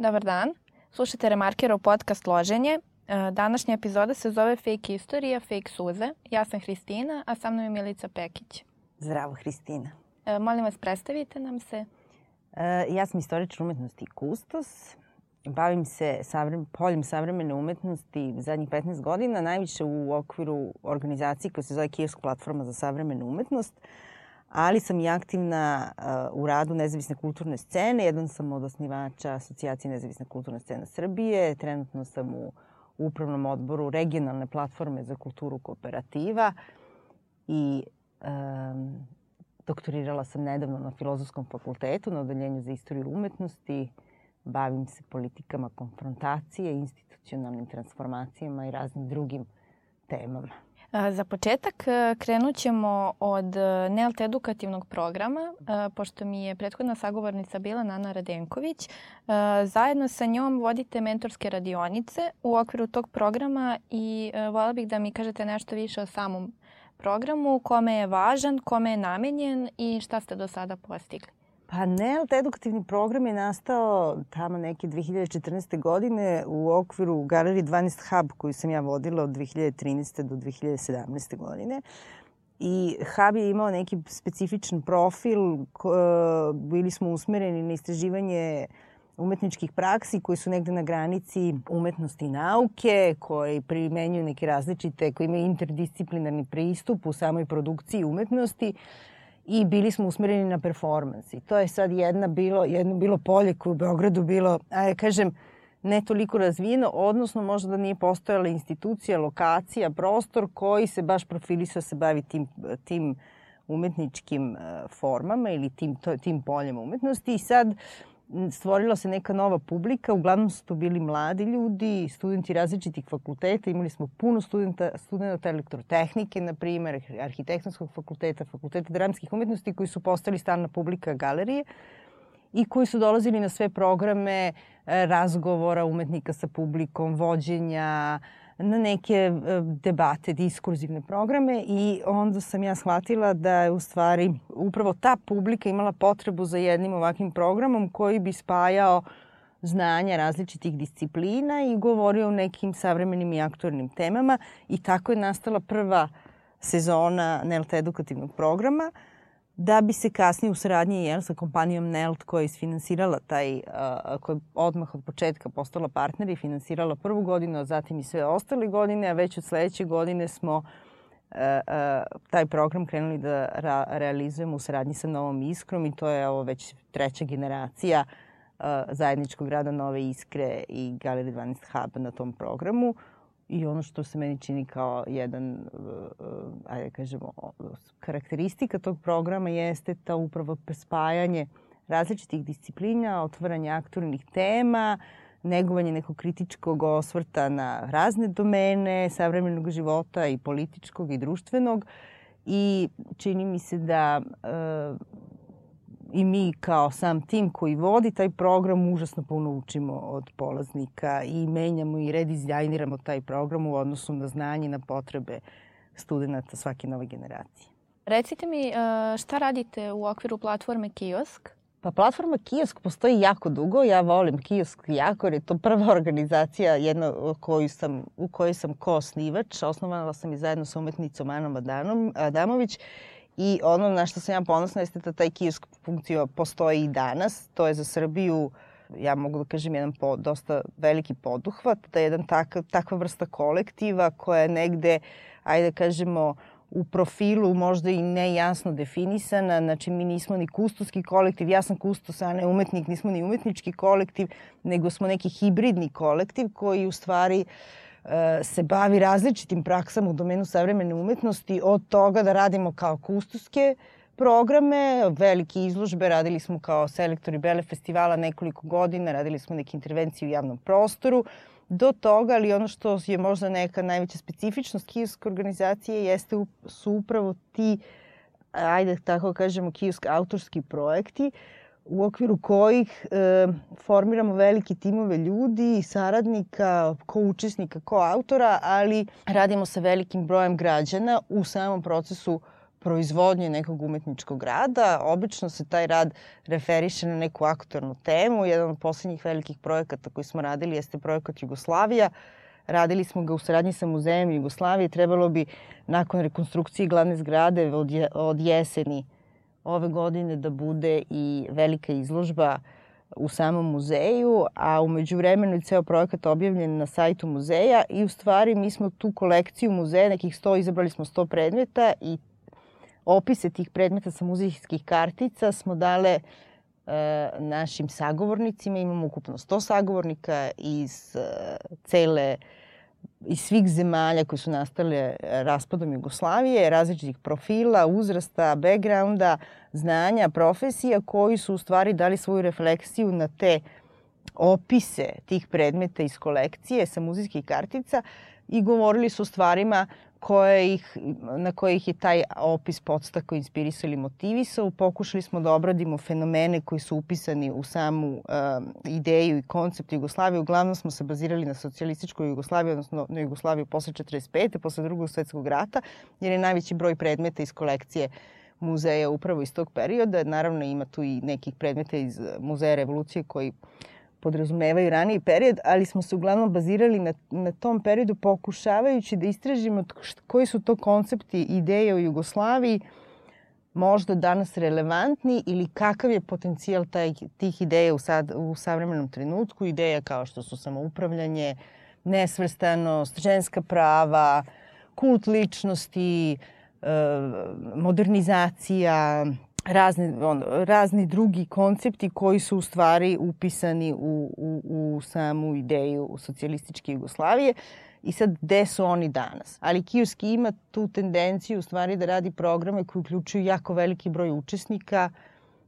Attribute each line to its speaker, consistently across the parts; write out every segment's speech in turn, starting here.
Speaker 1: Dobar dan. Slušate Remarkerov podcast Loženje. E, današnja epizoda se zove Fake istorija, fake suze. Ja sam Hristina, a sa mnom je Milica Pekić.
Speaker 2: Zdravo, Hristina.
Speaker 1: E, molim vas, predstavite nam se.
Speaker 2: E, ja sam istoričar umetnosti kustos. Bavim se savrem, poljem savremene umetnosti zadnjih 15 godina, najviše u okviru organizacije koja se zove Kijevska platforma za savremenu umetnost ali sam i aktivna u radu nezavisne kulturne scene. Jedan sam od osnivača Asocijacije nezavisne kulturne scene Srbije. Trenutno sam u upravnom odboru regionalne platforme za kulturu kooperativa i um, doktorirala sam nedavno na Filozofskom fakultetu na odeljenju za istoriju umetnosti. Bavim se politikama konfrontacije, institucionalnim transformacijama i raznim drugim temama.
Speaker 1: Za početak e, krenut ćemo od e, NELT edukativnog programa, e, pošto mi je prethodna sagovornica bila Nana Radenković. Zajedno sa njom vodite mentorske radionice u okviru tog programa i vola bih da mi kažete nešto više o samom programu, kome je važan, kome je namenjen i šta ste do sada postigli.
Speaker 2: Pa NELT edukativni program je nastao tamo neke 2014. godine u okviru Galerije 12 Hub koju sam ja vodila od 2013. do 2017. godine. I Hub je imao neki specifičan profil, bili smo usmereni na istraživanje umetničkih praksi koji su negde na granici umetnosti i nauke, koji primenjuju neke različite, koji imaju interdisciplinarni pristup u samoj produkciji umetnosti i bili smo usmereni na performans. I to je sad jedna bilo, jedno bilo polje koje u Beogradu bilo, a ja kažem, ne toliko razvijeno, odnosno možda da nije postojala institucija, lokacija, prostor koji se baš profilisao se bavi tim, tim umetničkim e, formama ili tim, to, tim poljem umetnosti. I sad uh, stvorila se neka nova publika, uglavnom su to bili mladi ljudi, studenti različitih fakulteta, imali smo puno studenta, studenta elektrotehnike, na primer, arhitektonskog fakulteta, fakulteta dramskih umetnosti, koji su postali stalna publika galerije i koji su dolazili na sve programe e, razgovora umetnika sa publikom, vođenja, na neke e, debate, diskurzivne programe i onda sam ja shvatila da je u stvari upravo ta publika imala potrebu za jednim ovakvim programom koji bi spajao znanja različitih disciplina i govorio o nekim savremenim i aktualnim temama i tako je nastala prva sezona NELT edukativnog programa. Uh, da bi se kasnije u saradnji jel, sa kompanijom Nelt koja je isfinansirala taj, uh, koja je odmah od početka postala partner i finansirala prvu godinu, a zatim i sve ostale godine, a već od sledeće godine smo uh, uh, taj program krenuli da ra realizujemo u saradnji sa Novom Iskrom i to je ovo već treća generacija zajedničkog rada Nove Iskre i Galerije 12 Hub na tom programu. I ono što se meni čini kao jedan, uh, ajde da kažemo, karakteristika tog programa jeste ta upravo spajanje različitih disciplina, otvaranje aktualnih tema, negovanje nekog kritičkog osvrta na razne domene savremenog života i političkog i društvenog. I čini mi se da uh, i mi kao sam tim koji vodi taj program užasno puno učimo od polaznika i menjamo i redizajniramo taj program u odnosu na znanje i na potrebe studenta svake nove generacije.
Speaker 1: Recite mi e, šta radite u okviru platforme Kiosk?
Speaker 2: Pa platforma Kiosk postoji jako dugo. Ja volim Kiosk jako jer je to prva organizacija jedna koju sam, u kojoj sam ko-osnivač. Osnovala sam i zajedno sa umetnicom Anom Adamović I ono na što sam ja ponosna jeste da taj kiosk funkcija postoji i danas. To je za Srbiju, ja mogu da kažem, jedan po, dosta veliki poduhvat, da je jedan tak, takva vrsta kolektiva koja je negde, ajde da kažemo, u profilu možda i nejasno definisana, znači mi nismo ni kustoski kolektiv, ja sam kustos, a ne umetnik, nismo ni umetnički kolektiv, nego smo neki hibridni kolektiv koji u stvari uh, se bavi različitim praksama u domenu savremene umetnosti, od toga da radimo kao kustoske programe, velike izložbe, radili smo kao selektori Bele festivala nekoliko godina, radili smo neke intervencije u javnom prostoru, do toga, ali ono što je možda neka najveća specifičnost kijevske organizacije jeste su upravo ti, ajde tako kažemo, kijevski autorski projekti, uh, u okviru kojih e, formiramo velike timove ljudi, saradnika, ko učesnika, ko autora, ali radimo sa velikim brojem građana u samom procesu proizvodnje nekog umetničkog rada. Obično se taj rad referiše na neku aktornu temu. Jedan od poslednjih velikih projekata koji smo radili jeste projekat Jugoslavija. Radili smo ga u saradnji sa Muzejem Jugoslavije. Trebalo bi nakon rekonstrukcije glavne zgrade od, je, od jeseni ove godine da bude i velika izložba u samom muzeju, a umeđu vremenu je ceo projekat objavljen na sajtu muzeja i u stvari mi smo tu kolekciju muzeja, nekih 100, izabrali smo 100 predmeta i opise tih predmeta sa muzejskih kartica smo dale e, našim sagovornicima. Imamo ukupno 100 sagovornika iz e, cele iz svih zemalja koji su nastale e, raspadom Jugoslavije, različitih profila, uzrasta, backgrounda, znanja, profesija, koji su u stvari dali svoju refleksiju na te opise tih predmeta iz kolekcije sa muzijskih kartica i govorili su o stvarima koje ih, na koje ih je taj opis podstako inspirisao ili motivisao. Pokušali smo da obradimo fenomene koji su upisani u samu um, ideju i koncept Jugoslavije. Uglavnom smo se bazirali na socijalističkoj Jugoslaviji, odnosno na Jugoslaviju posle 45. posle drugog svetskog rata, jer je najveći broj predmeta iz kolekcije muzeja upravo iz tog perioda. Naravno ima tu i nekih predmeta iz Muzeja revolucije koji uh, podrazumevaju raniji period, ali smo se uglavnom bazirali na, na tom periodu pokušavajući da istražimo koji su to koncepti, ideje o Jugoslaviji možda danas relevantni ili kakav je potencijal taj, tih ideja u, sad, u savremenom trenutku. Ideja kao što su samoupravljanje, nesvrstanost, ženska prava, kult ličnosti, e, modernizacija, razni, on, razni drugi koncepti koji su u stvari upisani u, u, u samu ideju socijalističke Jugoslavije. I sad, gde su oni danas? Ali Kijevski ima tu tendenciju u stvari da radi programe koji uključuju jako veliki broj učesnika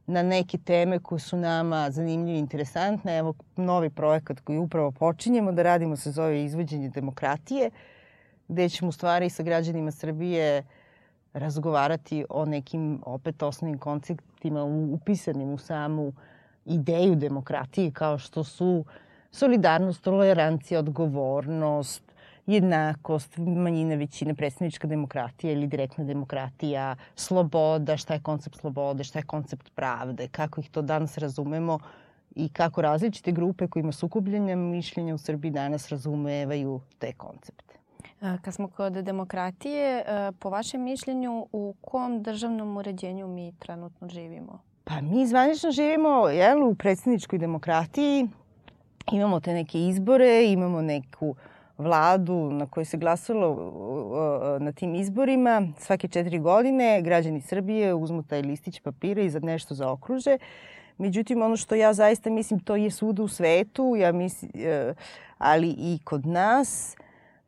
Speaker 2: na neke teme koje su nama zanimljive i interesantne. Evo, novi projekat koji upravo počinjemo da radimo se zove Izvođenje demokratije, gde ćemo u stvari sa građanima Srbije uh, razgovarati o nekim opet osnovnim konceptima upisanim u samu ideju demokratije kao što su solidarnost, tolerancija, odgovornost, jednakost, manjina, većine, predstavnička demokratija ili direktna demokratija, sloboda, šta je koncept slobode, šta je koncept pravde, kako ih to danas razumemo i kako različite grupe kojima su mišljenja u Srbiji danas razumevaju te koncepte.
Speaker 1: Kad smo kod demokratije, po vašem mišljenju u kom državnom uređenju mi trenutno živimo?
Speaker 2: Pa mi zvanično živimo jel, u predsjedničkoj demokratiji. Imamo te neke izbore, imamo neku vladu na kojoj se glasalo na tim izborima. Svake četiri godine građani Srbije uzmu taj listić papira i za nešto zaokruže. Međutim, ono što ja zaista mislim, to je svuda u svetu, ja mislim, e, ali i kod nas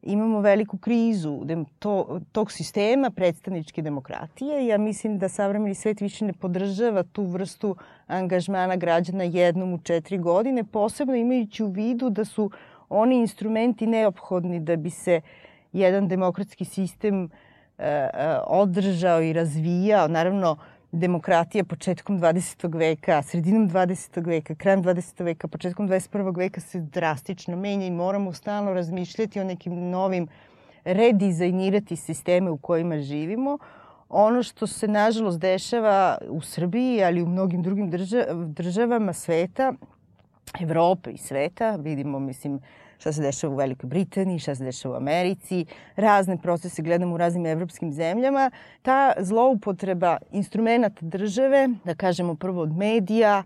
Speaker 2: imamo veliku krizu to, tog sistema predstavničke demokratije. Ja mislim da savremeni svet više ne podržava tu vrstu angažmana građana jednom u četiri godine, posebno imajući u vidu da su oni instrumenti neophodni da bi se jedan demokratski sistem uh, održao i razvijao. Naravno, demokratija početkom 20. veka, sredinom 20. veka, krajem 20. veka, početkom 21. veka se drastično menja i moramo stalno razmišljati o nekim novim, redizajnirati sisteme u kojima živimo. Ono što se nažalost dešava u Srbiji, ali u mnogim drugim državama sveta, Evrope i sveta, vidimo, mislim, šta se dešava u Velikoj Britaniji, šta se dešava u Americi, razne procese gledamo u raznim evropskim zemljama. Ta zloupotreba instrumenta države, da kažemo prvo od medija,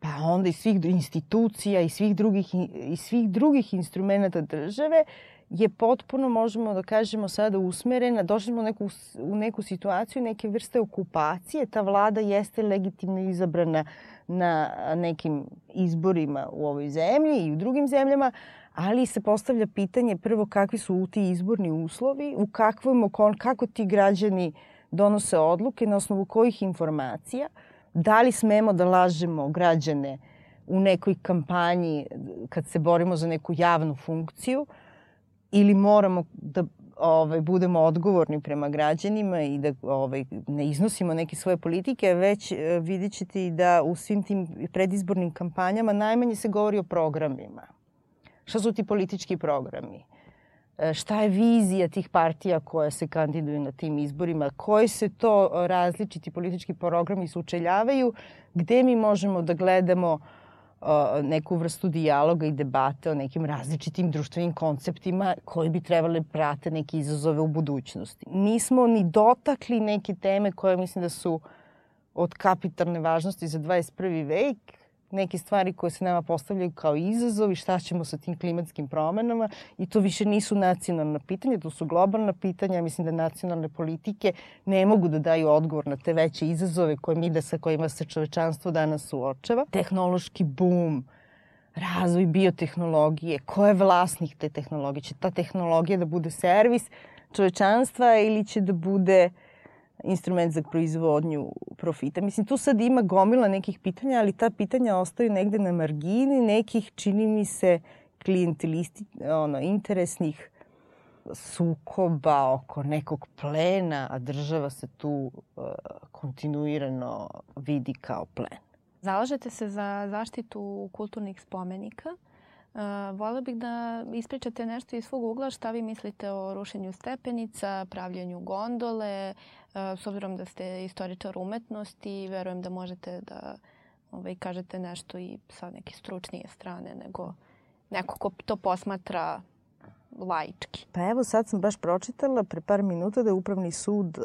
Speaker 2: pa onda i svih institucija i svih drugih, i svih drugih instrumenta države, je potpuno, možemo da kažemo sada, usmerena. Došli smo u neku, u neku situaciju, neke vrste okupacije. Ta vlada jeste legitimno izabrana na nekim izborima u ovoj zemlji i u drugim zemljama, ali se postavlja pitanje prvo kakvi su ti izborni uslovi, u kakvom kako ti građani donose odluke, na osnovu kojih informacija, da li smemo da lažemo građane u nekoj kampanji kad se borimo za neku javnu funkciju ili moramo da ovaj, budemo odgovorni prema građanima i da ovaj, ne iznosimo neke svoje politike, već e, vidit ćete i da u svim tim predizbornim kampanjama najmanje se govori o programima Šta su ti politički programi? E, šta je vizija tih partija koja se kandiduju na tim izborima, koji se to različiti politički programi sučeljavaju, gde mi možemo da gledamo neku vrstu dijaloga i debate o nekim različitim društvenim konceptima koji bi trebali prate neke izazove u budućnosti. Nismo ni dotakli neke teme koje mislim da su od kapitalne važnosti za 21. vek, neke stvari koje se nama postavljaju kao izazovi, šta ćemo sa tim klimatskim promenama i to više nisu nacionalna pitanja, to su globalna pitanja. Mislim da nacionalne politike ne mogu da daju odgovor na te veće izazove koje mi da sa kojima se čovečanstvo danas suočava. Tehnološki boom, razvoj biotehnologije, ko je vlasnik te tehnologije? Će ta tehnologija da bude servis čovečanstva ili će da bude uh, instrument za proizvodnju profita. Mislim, tu sad ima gomila nekih pitanja, ali ta pitanja ostaju negde na margini nekih, čini mi se, klijentelisti, ono, interesnih sukoba oko nekog plena, a država se tu uh, kontinuirano vidi kao plen.
Speaker 1: Zalažete se za zaštitu kulturnih spomenika. Vola bih da ispričate nešto iz svog ugla šta vi mislite o rušenju stepenica, pravljenju gondole, S obzirom da ste istoričar umetnosti, verujem da možete da ovaj, kažete nešto i sa neke stručnije strane nego neko ko to posmatra laički.
Speaker 2: Pa evo sad sam baš pročitala pre par minuta da je Upravni sud uh,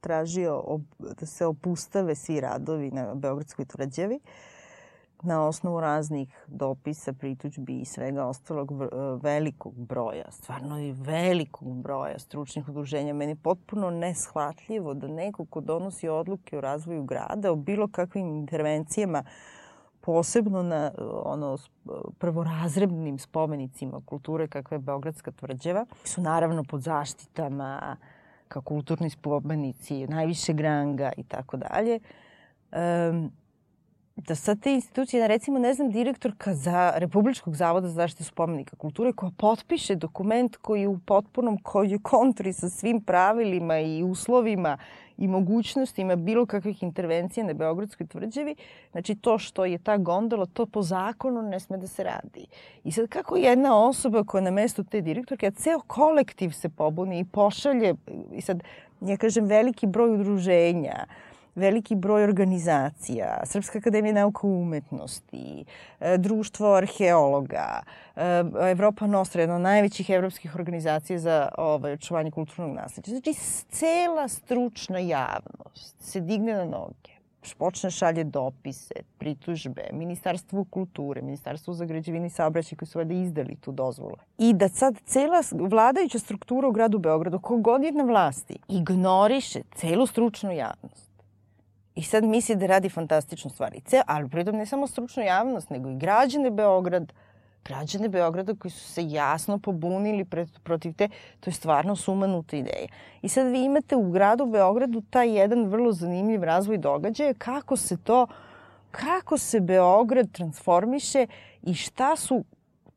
Speaker 2: tražio ob, da se opustave svi radovi na Beogradskoj tvrđavi. Uh, na osnovu raznih dopisa, prituđbi i svega ostalog e, velikog broja, stvarno i velikog broja stručnih udruženja. Meni je potpuno neshvatljivo da neko ko donosi odluke o razvoju grada, o bilo kakvim intervencijama, posebno na ono prvorazrednim spomenicima kulture kakva je Beogradska tvrđava, su naravno pod zaštitama kao kulturni spomenici najvišeg ranga i tako dalje da sad te institucije, da recimo, ne znam, direktorka za Republičkog zavoda za zaštitu spomenika kulture koja potpiše dokument koji je u potpunom koji je kontri sa svim pravilima i uslovima i mogućnostima bilo kakvih intervencija na Beogradskoj tvrđavi, znači to što je ta gondola, to po zakonu ne sme da se radi. I sad kako jedna osoba koja na mestu te direktorke, a ceo kolektiv se pobuni i pošalje, i sad ja kažem veliki broj udruženja, veliki broj organizacija, Srpska akademija nauka i umetnosti, e, Društvo arheologa, e, Evropa Nostra, jedna od najvećih evropskih organizacija za ovaj, očuvanje kulturnog nasleđa. Znači, cela stručna javnost se digne na noge počne šalje dopise, pritužbe, Ministarstvu kulture, Ministarstvu za građevini i saobraćaj koji su valjda izdali tu dozvolu. I da sad cela vladajuća struktura u gradu Beogradu, kogod je na vlasti, ignoriše celu stručnu javnost I sad misli da radi fantastičnu stvar. I ceo, ali pritom ne samo stručnu javnost, nego i građane Beograd, građane Beograda koji su se jasno pobunili pred, protiv te, to je stvarno sumanuta ideja. I sad vi imate u gradu Beogradu taj jedan vrlo zanimljiv razvoj događaja, kako se to, kako se Beograd transformiše i šta su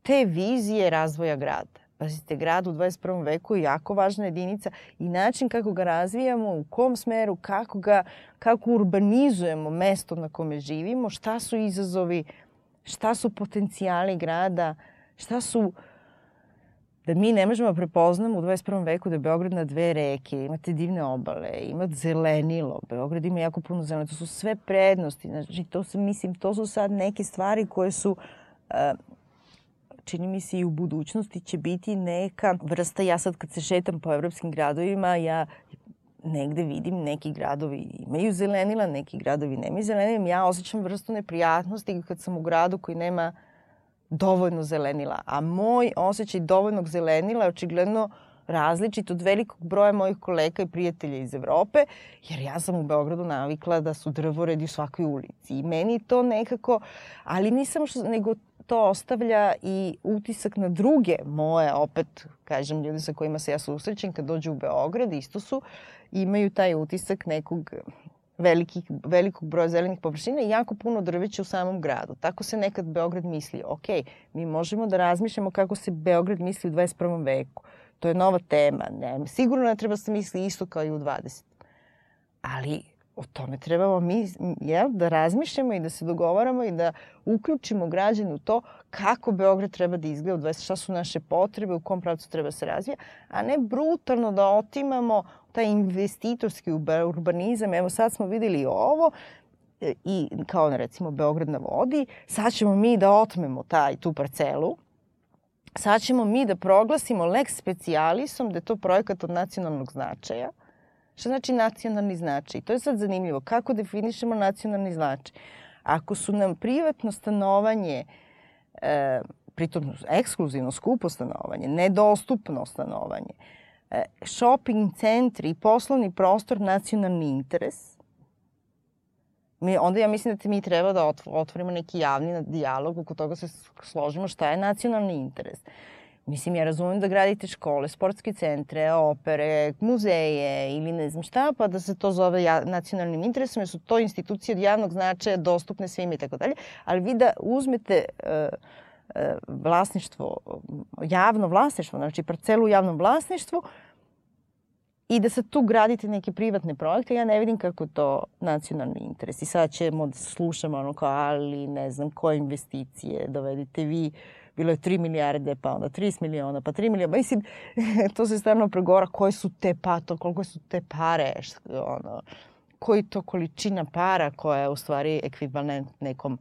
Speaker 2: te vizije razvoja grada. Pazite, grad u 21. veku je jako važna jedinica i način kako ga razvijamo, u kom smeru, kako ga, kako urbanizujemo mesto na kome živimo, šta su izazovi, šta su potencijali grada, šta su da mi ne možemo da prepoznamo u 21. veku da je Beograd na dve reke, imate divne obale, imate zelenilo, Beograd ima jako puno zelenilo, to su sve prednosti, znači to se, mislim, to su sad neke stvari koje su uh, čini mi se i u budućnosti će biti neka vrsta, ja sad kad se šetam po evropskim gradovima, ja negde vidim neki gradovi imaju zelenila, neki gradovi nemaju zelenila. Ja osjećam vrstu neprijatnosti kad sam u gradu koji nema dovoljno zelenila. A moj osjećaj dovoljnog zelenila je očigledno različit od velikog broja mojih kolega i prijatelja iz Evrope, jer ja sam u Beogradu navikla da su drvoredi u svakoj ulici. I meni to nekako, ali nisam što, nego to ostavlja i utisak na druge moje, opet, kažem, ljudi sa kojima se ja susrećem kad dođu u Beograd, isto su, imaju taj utisak nekog velikih, velikog broja zelenih površina i jako puno drveća u samom gradu. Tako se nekad Beograd misli, ok, mi možemo da razmišljamo kako se Beograd misli u 21. veku. To je nova tema. Ne, sigurno ne treba da se misli isto kao i u 20. Ali o tome trebamo mi jel, da razmišljamo i da se dogovaramo i da uključimo građane u to kako Beograd treba da izgleda u 20, šta su naše potrebe, u kom pravcu treba se razvija, a ne brutalno da otimamo taj investitorski urbanizam. Evo sad smo videli ovo, e, i kao recimo Beograd na vodi, sad ćemo mi da otmemo taj, tu parcelu, sad ćemo mi da proglasimo lex specialisom da je to projekat od nacionalnog značaja, Šta znači nacionalni značaj? To je sad zanimljivo. Kako definišemo nacionalni značaj? Ako su nam privatno stanovanje, e, pritom ekskluzivno skupo stanovanje, nedostupno stanovanje, e, shopping centri i poslovni prostor nacionalni interes, mi, onda ja mislim da mi treba da otvorimo neki javni dijalog, oko toga se složimo šta je nacionalni interes. Mislim, ja razumem da gradite škole, sportske centre, opere, muzeje ili ne znam šta, pa da se to zove ja, nacionalnim interesom, jer su to institucije od javnog značaja dostupne svima i tako dalje. Ali vi da uzmete uh, uh, vlasništvo, javno vlasništvo, znači parcelu u javnom vlasništvu, i da se tu gradite neke privatne projekte, ja ne vidim kako to nacionalni interes. I sad ćemo da slušamo ono kao, ali ne znam, koje investicije dovedite vi, uh, bilo je 3 milijarde, pa onda 30 miliona, pa 3 miliona. Mislim, to se stvarno pregovara koje su te pa, to, koliko su te pare, ono, koji to količina para koja je u stvari ekvivalent nekom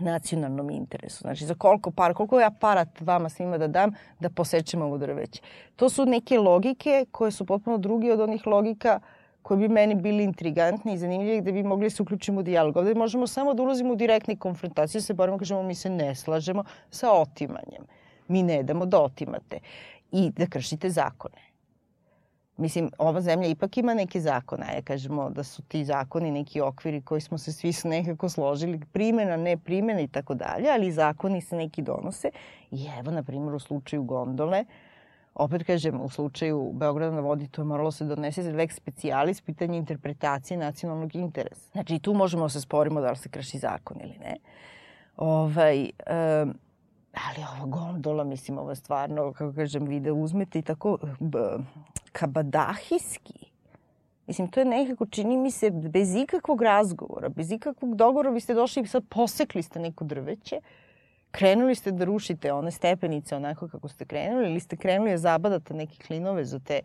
Speaker 2: nacionalnom interesu. Znači, za koliko para, koliko ja para vama svima da dam da posećemo ovo drveće. To su neke logike koje su potpuno drugi od onih logika koji bi meni bili intrigantni i zanimljivi gde bi mogli se uključimo u dijalog. Ovde možemo samo da ulazimo u direktne konfrontacije, se borimo, kažemo mi se ne slažemo sa otimanjem. Mi ne damo da otimate i da kršite zakone. Mislim, ova zemlja ipak ima neke zakone, ja kažemo da su ti zakoni neki okviri koji smo se svi nekako složili, primjena, ne primjena i tako dalje, ali zakoni se neki donose. I evo, na primjer, u slučaju gondole, opet kažem, u slučaju Beograda na vodi to je moralo se donese za lex specialis, pitanje interpretacije nacionalnog interesa. Znači, tu možemo da se sporimo da li se krši zakon ili ne. Ovaj, um, ali ova gondola, mislim, ovo je stvarno, kako kažem, vi da uzmete i tako b, kabadahijski. Mislim, to je nekako, čini mi se, bez ikakvog razgovora, bez ikakvog dogovora, vi ste došli i sad posekli ste neko drveće, krenuli ste da rušite one stepenice onako kako ste krenuli ili ste krenuli da zabadate neke klinove za te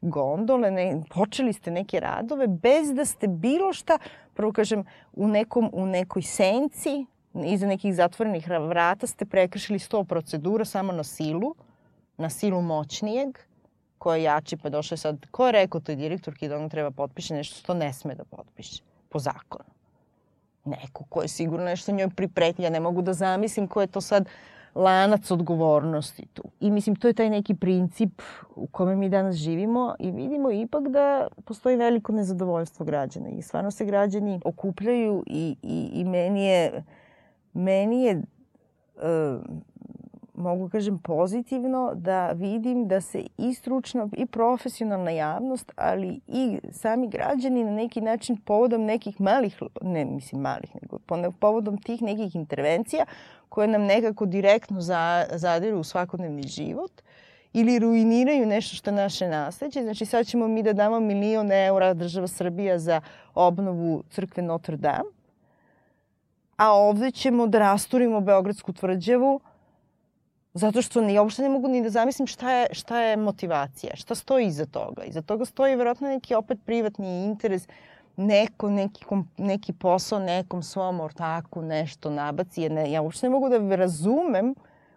Speaker 2: gondole, ne, počeli ste neke radove bez da ste bilo šta, prvo kažem, u, nekom, u nekoj senci, iza nekih zatvorenih vrata ste prekršili sto procedura samo na silu, na silu moćnijeg, ko je jači, pa došao sad, ko je rekao toj direktorki da ona treba potpiše nešto što ne sme da potpiše po zakonu? neko ko je sigurno nešto njoj pripretnja. Ne mogu da zamislim ko je to sad lanac odgovornosti tu. I mislim, to je taj neki princip u kome mi danas živimo i vidimo ipak da postoji veliko nezadovoljstvo građana i stvarno se građani okupljaju i, i, i meni je, meni je uh, mogu kažem pozitivno da vidim da se i stručna i profesionalna javnost, ali i sami građani na neki način povodom nekih malih, ne mislim malih, nego povodom tih nekih intervencija koje nam nekako direktno za, zadiru u svakodnevni život ili ruiniraju nešto što je naše nasleđe. Znači sad ćemo mi da damo milion eura država Srbija za obnovu crkve Notre Dame, a ovde ćemo da rasturimo Beogradsku tvrđavu, Zato što ni, uopšte ne mogu ni da zamislim šta je, šta je motivacija, šta stoji iza toga. Iza toga stoji verovatno neki opet privatni interes, neko, neki, neki posao nekom svom ortaku nešto nabaci. Ne, ja uopšte ne mogu da razumem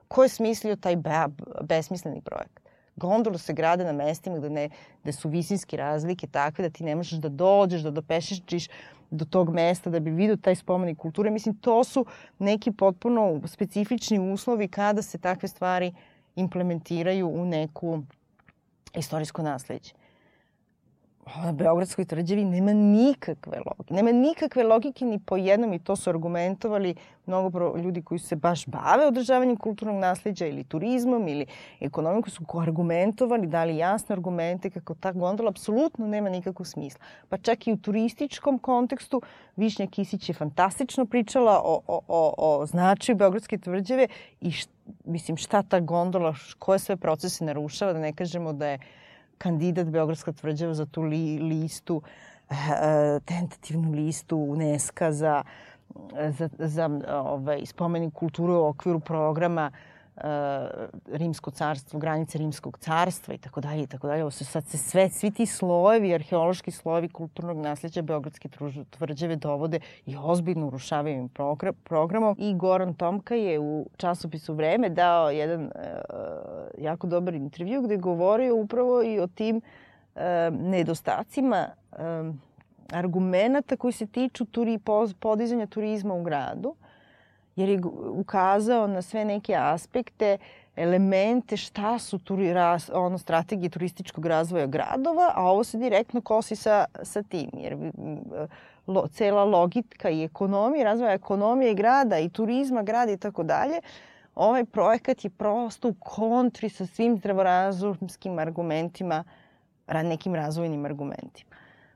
Speaker 2: ko je smislio taj be, besmisleni projekat. Gondole se grade na mestima gde, ne, gde su visinske razlike takve da ti ne možeš da dođeš, da dopešičiš do tog mesta da bi vidio taj spomenik kulture. Mislim, to su neki potpuno specifični uslovi kada se takve stvari implementiraju u neku istorijsko nasledđe na Beogradskoj tvrđavi nema nikakve logike. Nema nikakve logike ni po jednom i to su argumentovali mnogo ljudi koji se baš bave održavanjem kulturnog nasljeđa ili turizmom ili ekonomijom koji su argumentovali, dali jasne argumente kako ta gondola apsolutno nema nikakvog smisla. Pa čak i u turističkom kontekstu Višnja Kisić je fantastično pričala o, o, o, o značaju Beogradske tvrđave i št, mislim šta ta gondola, koje sve procese narušava, da ne kažemo da je kandidat Beogradska tvrđava za tu li, listu tentativnu listu UNESCO za, za, za ovaj, spomenik kulture u okviru programa Rimsko carstvo, granice Rimskog carstva i tako dalje i tako dalje. Ovo su sad se sve, svi ti slojevi, arheološki slojevi kulturnog nasljeđa Beogradske tvrđave dovode i ozbiljno urušavaju im programom. I Goran Tomka je u časopisu Vreme dao jedan uh, jako dobar intervju gde govorio upravo i o tim uh, nedostacima um, argumenta koji se tiču turi, podizanja turizma u gradu jer je ukazao na sve neke aspekte, elemente šta su turi, raz, ono, strategije turističkog razvoja gradova, a ovo se direktno kosi sa, sa tim, jer lo, cela logika i ekonomija, razvoja ekonomije grada i turizma grada i tako dalje, ovaj projekat je prosto u kontri sa svim zdravorazumskim argumentima, nekim razvojnim argumentima.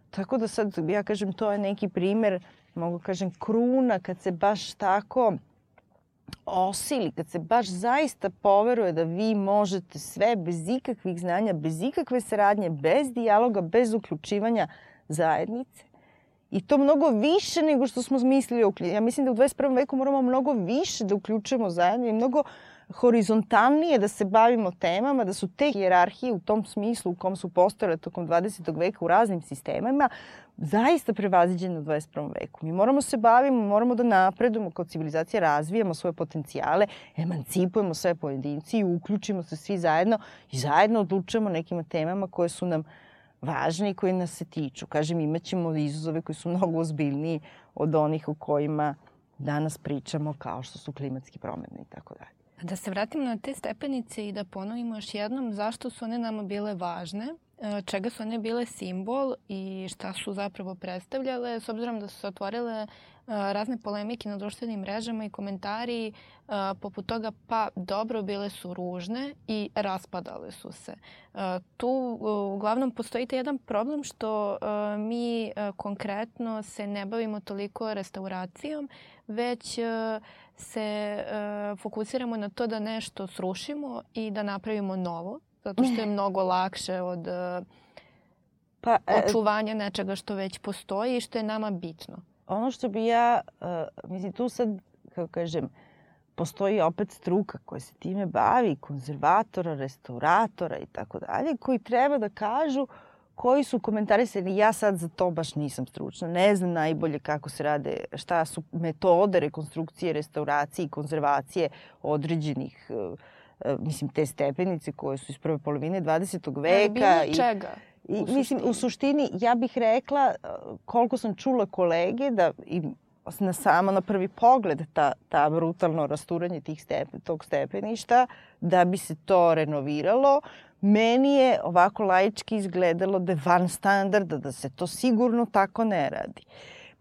Speaker 2: Tako da sad, ja kažem, to je neki primer, mogu kažem, kruna kad se baš tako osili, kad se baš zaista poveruje da vi možete sve bez ikakvih znanja, bez ikakve saradnje, bez dijaloga, bez uključivanja zajednice. I to mnogo više nego što smo mislili. Ja mislim da u 21. veku moramo mnogo više da uključujemo zajedno i mnogo horizontalnije da se bavimo temama, da su te hijerarhije u tom smislu u kom su postojale tokom 20. veka u raznim sistemama zaista prevaziđene u 21. veku. Mi moramo se bavimo, moramo da napredujemo kao civilizacija, razvijamo svoje potencijale, emancipujemo sve pojedinci i uključimo se svi zajedno i zajedno odlučujemo nekim temama koje su nam važne i koje nas se tiču. Kažem, imaćemo izazove koji su mnogo ozbiljniji od onih o kojima danas pričamo kao što su klimatski promene i tako dalje.
Speaker 1: Da se vratimo na te stepenice i da ponovimo još jednom zašto su one nama bile važne, čega su one bile simbol i šta su zapravo predstavljale, s obzirom da su se otvorile e, razne polemike na društvenim mrežama i komentari e, poput toga pa dobro bile su ružne i raspadale su se. Tu uglavnom postoji jedan problem što mi konkretno se ne bavimo toliko restauracijom, već se fokusiramo na to da nešto srušimo i da napravimo novo, zato što je mnogo lakše od uh, pa, e, očuvanja nečega što već postoji i što je nama bitno.
Speaker 2: Ono što bi ja, uh, mislim, tu sad, kako kažem, postoji opet struka koja se time bavi, konzervatora, restauratora i tako dalje, koji treba da kažu koji su komentarisani, ja sad za to baš nisam stručna, ne znam najbolje kako se rade, šta su metode rekonstrukcije, restauracije i konzervacije određenih uh, mislim, te stepenice koje su iz prve polovine 20. veka.
Speaker 1: I, čega?
Speaker 2: I, u mislim, u suštini, ja bih rekla, koliko sam čula kolege, da i na samo na prvi pogled ta, ta brutalno rasturanje tih stepen, tog stepeništa, da bi se to renoviralo, meni je ovako laički izgledalo da je van standarda, da se to sigurno tako ne radi.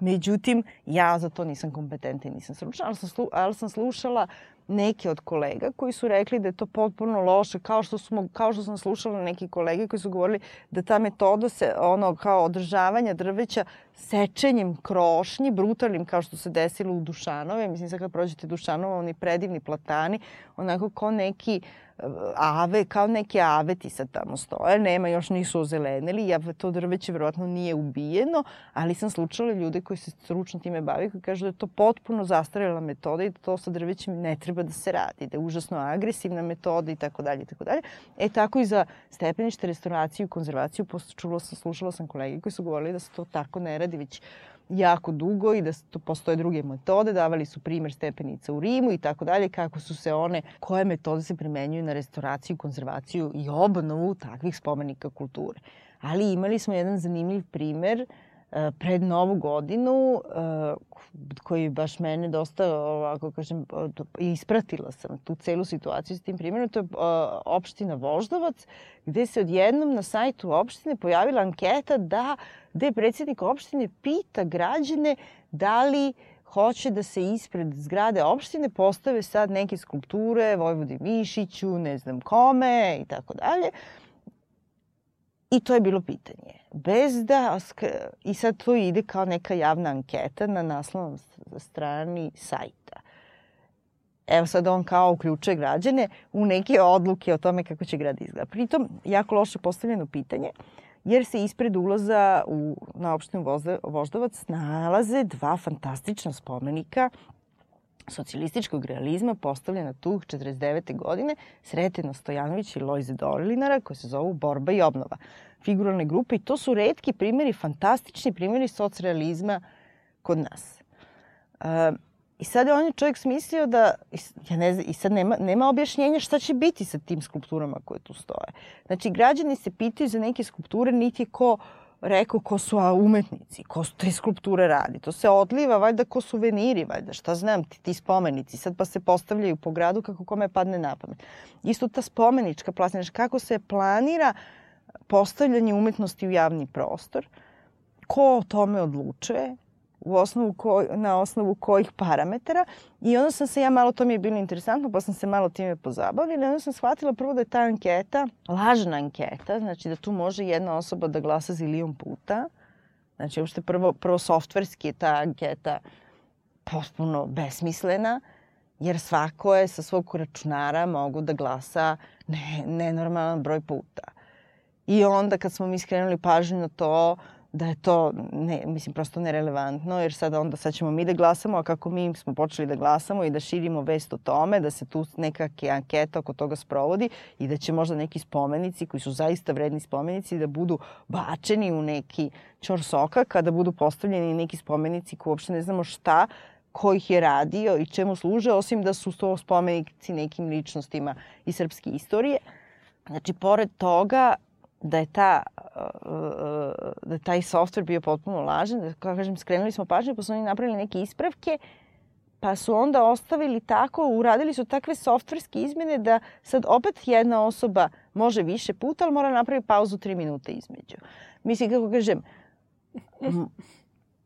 Speaker 2: Međutim, ja za to nisam kompetentna i nisam stručna, ali sam, slu, ali sam slušala neke od kolega koji su rekli da je to potpuno loše, kao što, smo, kao što sam slušala neki kolege koji su govorili da ta metoda se, ono, kao održavanja drveća sečenjem krošnji, brutalnim kao što se desilo u Dušanove, mislim sad kad prođete Dušanova, oni predivni platani, onako kao neki uh, ave, kao neke aveti sad tamo stoje, nema, još nisu ozelenili, ja, to drveće verovatno nije ubijeno, ali sam slučala ljude koji se stručno time bavi, koji kažu da je to potpuno zastarela metoda i da to sa drvećem ne treba da se radi, da je užasno agresivna metoda i tako dalje i tako dalje. E tako i za stepenište, restauraciju i konzervaciju, čula sam, slušala sam kolege koji su govorili da se to tako ne radi, već jako dugo i da to postoje druge metode. Davali su primer stepenica u Rimu i tako dalje, kako su se one, koje metode se primenjuju na restauraciju, konzervaciju i obnovu takvih spomenika kulture. Ali imali smo jedan zanimljiv primer eh, pred Novu godinu eh, koji baš mene dosta, ovako kažem, ispratila sam tu celu situaciju s tim primjerom. To je opština Voždovac, gde se odjednom na sajtu opštine pojavila anketa da gde predsjednik opštine pita građane da li hoće da se ispred zgrade opštine postave sad neke skulpture Vojvodi Mišiću, ne znam kome i tako dalje. I to je bilo pitanje. Bez da... I sad to ide kao neka javna anketa na naslovnom strani sajta. Evo sad on kao uključuje građane u neke odluke o tome kako će grad izgleda. Pritom, jako loše postavljeno pitanje, jer se ispred ulaza u, na opštinu Voždovac nalaze dva fantastična spomenika socijalističkog realizma postavljena tu 49. godine Sretena Stojanović i Lojze Dorilinara koje se zovu Borba i obnova figuralne grupe i to su redki primjeri, fantastični primjeri socrealizma kod nas. Uh, I sad je on je čovjek smislio da, ja ne znam, i sad nema, nema objašnjenja šta će biti sa tim skulpturama koje tu stoje. Znači, građani se pitaju za neke skulpture, niti ko rekao ko su umetnici, ko su te skulpture radi. To se odliva, valjda ko suveniri, valjda, šta znam, ti, ti spomenici. Sad pa se postavljaju po gradu kako kome padne na pamet. Isto ta spomenička plastina, kako se planira postavljanje umetnosti u javni prostor, ko o tome odlučuje, u osnovu ko, na osnovu kojih parametara i onda sam se ja malo, to mi je bilo interesantno, pa sam se malo time pozabavila onda sam shvatila prvo da je ta anketa lažna anketa, znači da tu može jedna osoba da glasa zilion puta. Znači, uopšte prvo, prvo softverski je ta anketa potpuno besmislena, jer svako je sa svog računara mogu da glasa ne, nenormalan broj puta. I onda kad smo mi skrenuli pažnju na to, da je to, ne, mislim, prosto nerelevantno, jer sada onda sad ćemo mi da glasamo, a kako mi smo počeli da glasamo i da širimo vest o tome, da se tu neka anketa oko toga sprovodi i da će možda neki spomenici, koji su zaista vredni spomenici, da budu bačeni u neki čor soka, kada budu postavljeni neki spomenici koji uopšte ne znamo šta, ko ih je radio i čemu služe, osim da su to spomenici nekim ličnostima iz srpske istorije. Znači, pored toga, da je ta da je taj softver bio potpuno lažan, da kao kažem skrenuli smo pažnju pa su oni napravili neke ispravke pa su onda ostavili tako, uradili su takve softverske izmene da sad opet jedna osoba može više puta, ali mora napraviti pauzu 3 minuta između. Mislim, kako kažem,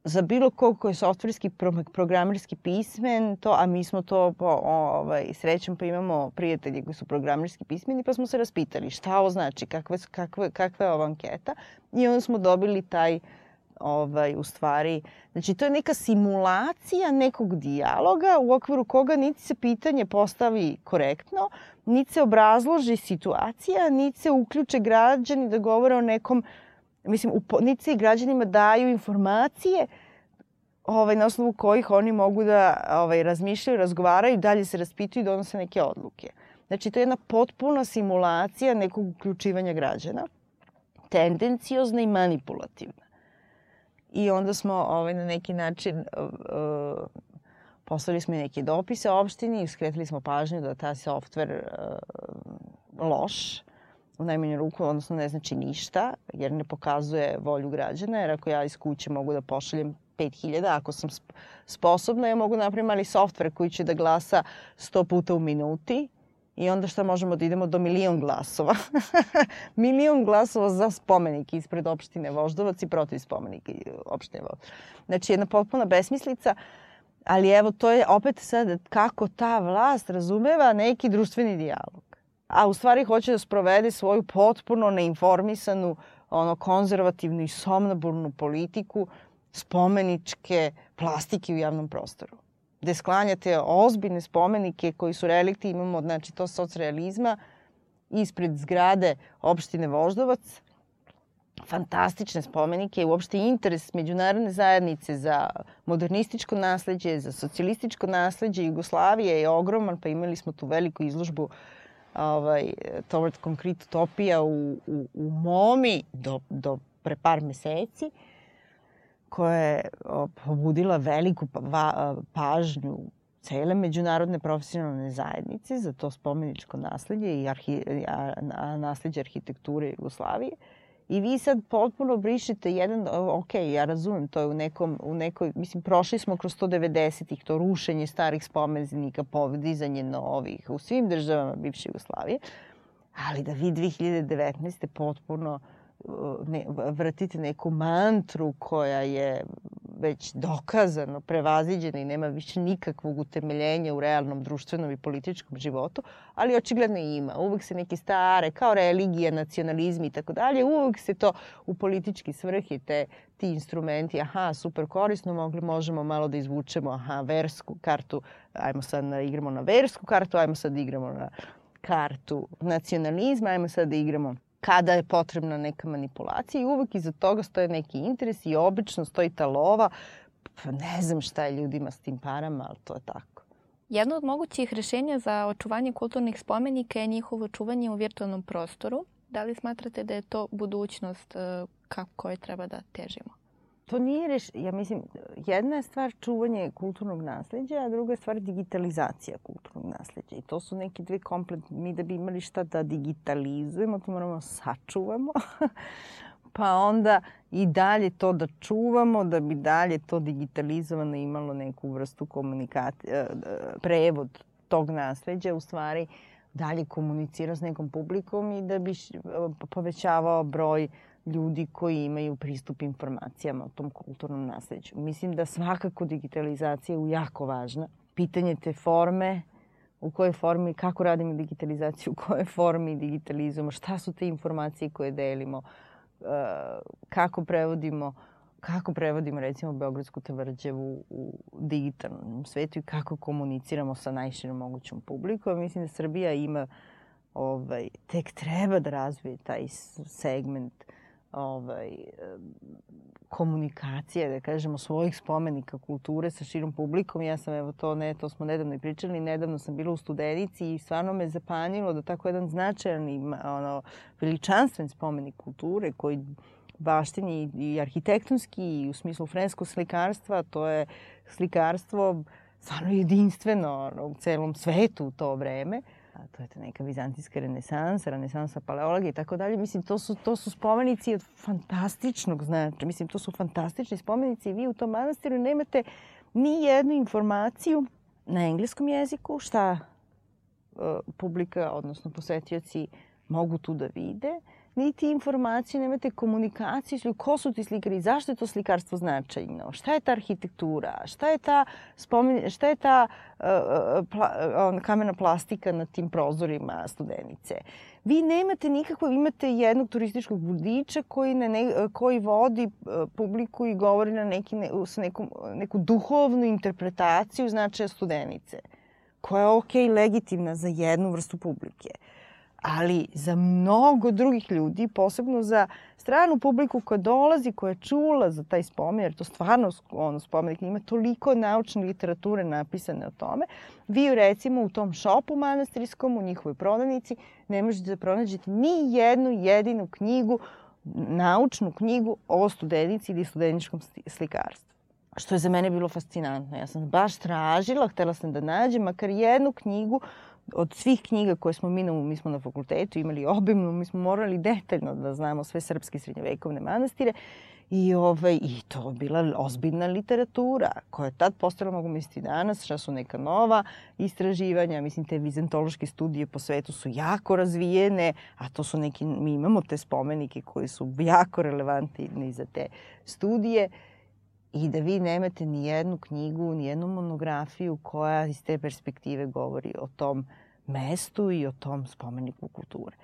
Speaker 2: za bilo kog ko je softverski, programerski pismen, to, a mi smo to po, ovaj, srećom pa imamo prijatelje koji su programerski pismeni, pa smo se raspitali šta ovo znači, kakva, kakva, kakva je ova anketa. I onda smo dobili taj ovaj, u stvari, znači to je neka simulacija nekog dijaloga u okviru koga niti se pitanje postavi korektno, niti se obrazloži situacija, niti se uključe građani da govore o nekom uh, mislim, niti se građanima daju informacije ovaj, na osnovu kojih oni mogu da ovaj, razmišljaju, razgovaraju, dalje se raspituju i donose neke odluke. Znači, to je jedna potpuna simulacija nekog uključivanja građana, tendenciozna i manipulativna. I onda smo ovaj, na neki način uh, poslali smo i neke dopise opštini i skretili smo pažnju da ta softver uh, loš, u najmanju ruku, odnosno ne znači ništa, jer ne pokazuje volju građana, jer ako ja iz kuće mogu da pošaljem 5000, ako sam sposobna, ja mogu napraviti mali softver koji će da glasa 100 puta u minuti i onda šta možemo da idemo do milion glasova. milion glasova za spomenik ispred opštine Voždovac i protiv spomenika opštine Voždovac. Znači, jedna potpuna besmislica, ali evo, to je opet sad kako ta vlast razumeva neki društveni dijalog a u stvari hoće da sprovede svoju potpuno neinformisanu, ono, konzervativnu i somnaburnu politiku spomeničke plastike u javnom prostoru. Gde sklanjate ozbiljne spomenike koji su relikti, imamo, znači, to socrealizma, ispred zgrade opštine Voždovac, fantastične spomenike i uopšte interes međunarodne zajednice za modernističko nasledđe, za socijalističko nasledđe Jugoslavije je ogroman, pa imali smo tu veliku izložbu uh, ovaj, Toward Concrete Utopija u, u, u Momi do, do pre par meseci, koja je pobudila veliku pa, pažnju cele međunarodne profesionalne zajednice za to spomeničko nasledje i arhi, a, nasledđe arhitekture Jugoslavije. Uh, I vi sad potpuno brišete jedan, ok, ja razumem, to je u, nekom, u nekoj, mislim, prošli smo kroz 190-ih, to rušenje starih spomenika, podizanje novih u svim državama bivše Jugoslavije, ali da vi 2019. potpuno ne, vratite neku mantru koja je već dokazano prevaziđena i nema više nikakvog utemeljenja u realnom društvenom i političkom životu, ali očigledno ima. Uvek se neke stare, kao religija, nacionalizmi i tako dalje, uvek se to u politički svrhi, te, ti instrumenti, aha, super korisno, mogli, možemo malo da izvučemo, aha, versku kartu, ajmo sad da igramo na versku kartu, ajmo sad da igramo na kartu nacionalizma, ajmo sad da igramo kada je potrebna neka manipulacija i uvek iza toga stoje neki interes i obično stoji ta lova. Pa ne znam šta je ljudima s tim parama, ali to je tako.
Speaker 1: Jedno od mogućih rešenja za očuvanje kulturnih spomenika je njihovo čuvanje u virtualnom prostoru. Da li smatrate da je to budućnost e, kako koje treba da težimo?
Speaker 2: To nije reš... Ja mislim, jedna je stvar čuvanje kulturnog nasleđa, a druga je stvar digitalizacija kulturnog nasleđa. I to su neke dve komplet... Mi da bi imali šta da digitalizujemo, to moramo sačuvamo. pa onda i dalje to da čuvamo, da bi dalje to digitalizovano imalo neku vrstu komunikacije, prevod tog nasleđa, u stvari dalje komunicirao s nekom publikom i da bi povećavao broj ljudi koji imaju pristup informacijama o tom kulturnom nasleđu. Mislim da svakako digitalizacija je jako važna. Pitanje te forme, u kojoj formi, kako radimo digitalizaciju, u kojoj formi digitalizujemo, šta su te informacije koje delimo, uh, kako prevodimo kako prevodimo recimo Beogradsku tvrđavu u digitalnom svetu i kako komuniciramo sa najširom mogućom publikom. Mislim da Srbija ima ovaj, tek treba da razvije taj segment ovaj, komunikacije, da kažemo, svojih spomenika kulture sa širom publikom. Ja sam, evo to, ne, to smo nedavno i pričali, nedavno sam bila u Studenici i stvarno me zapanjilo da tako jedan značajan i ono, veličanstven spomenik kulture koji baštini i arhitektonski i u smislu fresko slikarstva, to je slikarstvo stvarno jedinstveno u celom svetu u to vreme to je ta neka vizantijska renesansa, renesansa paleologije i tako dalje. Mislim, to su, to su spomenici od fantastičnog značaja. Mislim, to su fantastični spomenici i vi u tom manastiru nemate ni jednu informaciju na engleskom jeziku šta uh, publika, odnosno posetioci mogu tu da vide niti informacije, nemate komunikaciju, ko su ti slikari, zašto je to slikarstvo značajno, šta je ta arhitektura, šta je ta, spomen, šta je ta uh, pla, uh, kamena plastika na tim prozorima studenice. Vi nemate nikako, imate jednog turističkog vodiča koji, na ne, koji vodi uh, publiku i govori na neki, ne, sa nekom, neku duhovnu interpretaciju značaja studenice, koja je okay, legitimna za jednu vrstu publike. Uh, ali za mnogo drugih ljudi, posebno za stranu publiku koja dolazi, koja je čula za taj spomen, jer to stvarno ono, spomenik ima toliko naučne literature napisane o tome, vi recimo u tom šopu manastirskom, u njihovoj prodavnici, ne možete da pronađete ni jednu jedinu knjigu, naučnu knjigu o studenici ili studeničkom slikarstvu što je za mene bilo fascinantno. Ja sam baš tražila, htela sam da nađem makar jednu knjigu od svih knjiga koje smo mi, na, mi smo na fakultetu imali obimno, mi smo morali detaljno da znamo sve srpske srednjovekovne manastire I, ovaj, I to bila ozbiljna literatura koja je tad postala, mogu misliti danas, šta su neka nova istraživanja. Mislim, te vizentološke studije po svetu su jako razvijene, a to su neki, mi imamo te spomenike koji su jako relevantni za te studije. Uh, i da vi nemate ni jednu knjigu, ni jednu monografiju koja iz te perspektive govori o tom mestu i o tom spomeniku kulture.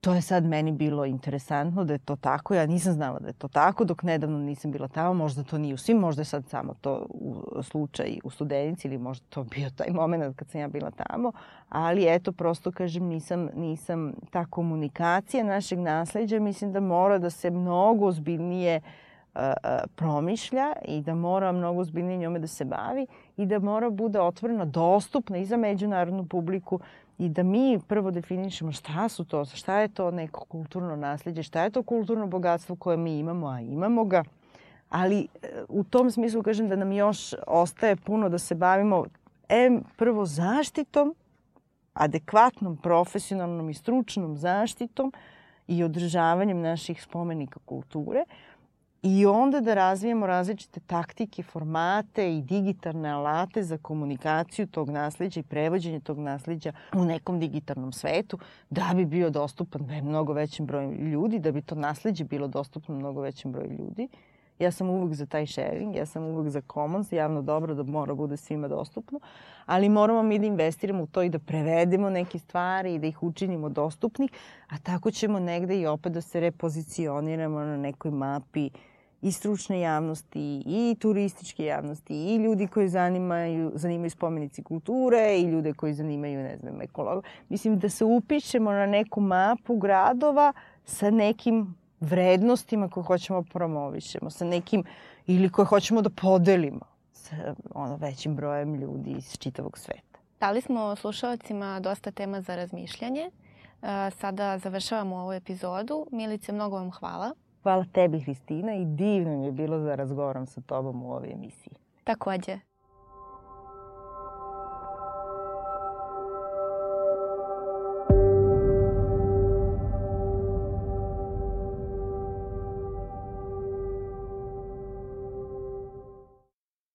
Speaker 2: To je sad meni bilo interesantno da je to tako. Ja nisam znala da je to tako dok nedavno nisam bila tamo. Možda to nije u svim, možda je sad samo to u slučaj u studenici ili možda to bio taj moment kad sam ja bila tamo. Ali eto, prosto kažem, nisam, nisam ta komunikacija našeg nasledđa. Mislim da mora da se mnogo ozbiljnije uh, promišlja i da mora mnogo zbiljnije njome da se bavi i da mora bude otvorena, dostupna i za međunarodnu publiku i da mi prvo definišemo šta su to, šta je to neko kulturno nasljeđe, šta je to kulturno bogatstvo koje mi imamo, a imamo ga. Ali u tom smislu kažem da nam još ostaje puno da se bavimo em prvo zaštitom, adekvatnom, profesionalnom i stručnom zaštitom i održavanjem naših spomenika kulture, i onda da razvijemo različite taktike, formate i digitalne alate za komunikaciju tog nasledđa i prevođenje tog nasledđa u nekom digitalnom svetu da bi bio dostupan mnogo većem broju ljudi, da bi to nasledđe bilo dostupno mnogo većem broju ljudi. Ja sam uvek za taj sharing, ja sam uvek za commons, javno dobro da mora bude svima dostupno, ali moramo mi da investiramo u to i da prevedemo neke stvari i da ih učinimo dostupnih, a tako ćemo negde i opet da se repozicioniramo na nekoj mapi uh, i stručne javnosti, i turističke javnosti, i ljudi koji zanimaju, zanimaju spomenici kulture, i ljude koji zanimaju, ne znam, ekolog. Mislim da se upišemo na neku mapu gradova sa nekim vrednostima koje hoćemo da promovišemo, sa nekim ili koje hoćemo da podelimo sa ono, većim brojem ljudi iz čitavog sveta.
Speaker 1: Dali smo slušalcima dosta tema za razmišljanje. Sada završavamo ovu epizodu. Milice, mnogo vam hvala.
Speaker 2: Hvala tebi, Hristina, i divno mi je bilo da razgovaram sa tobom u ovoj emisiji.
Speaker 1: Takođe.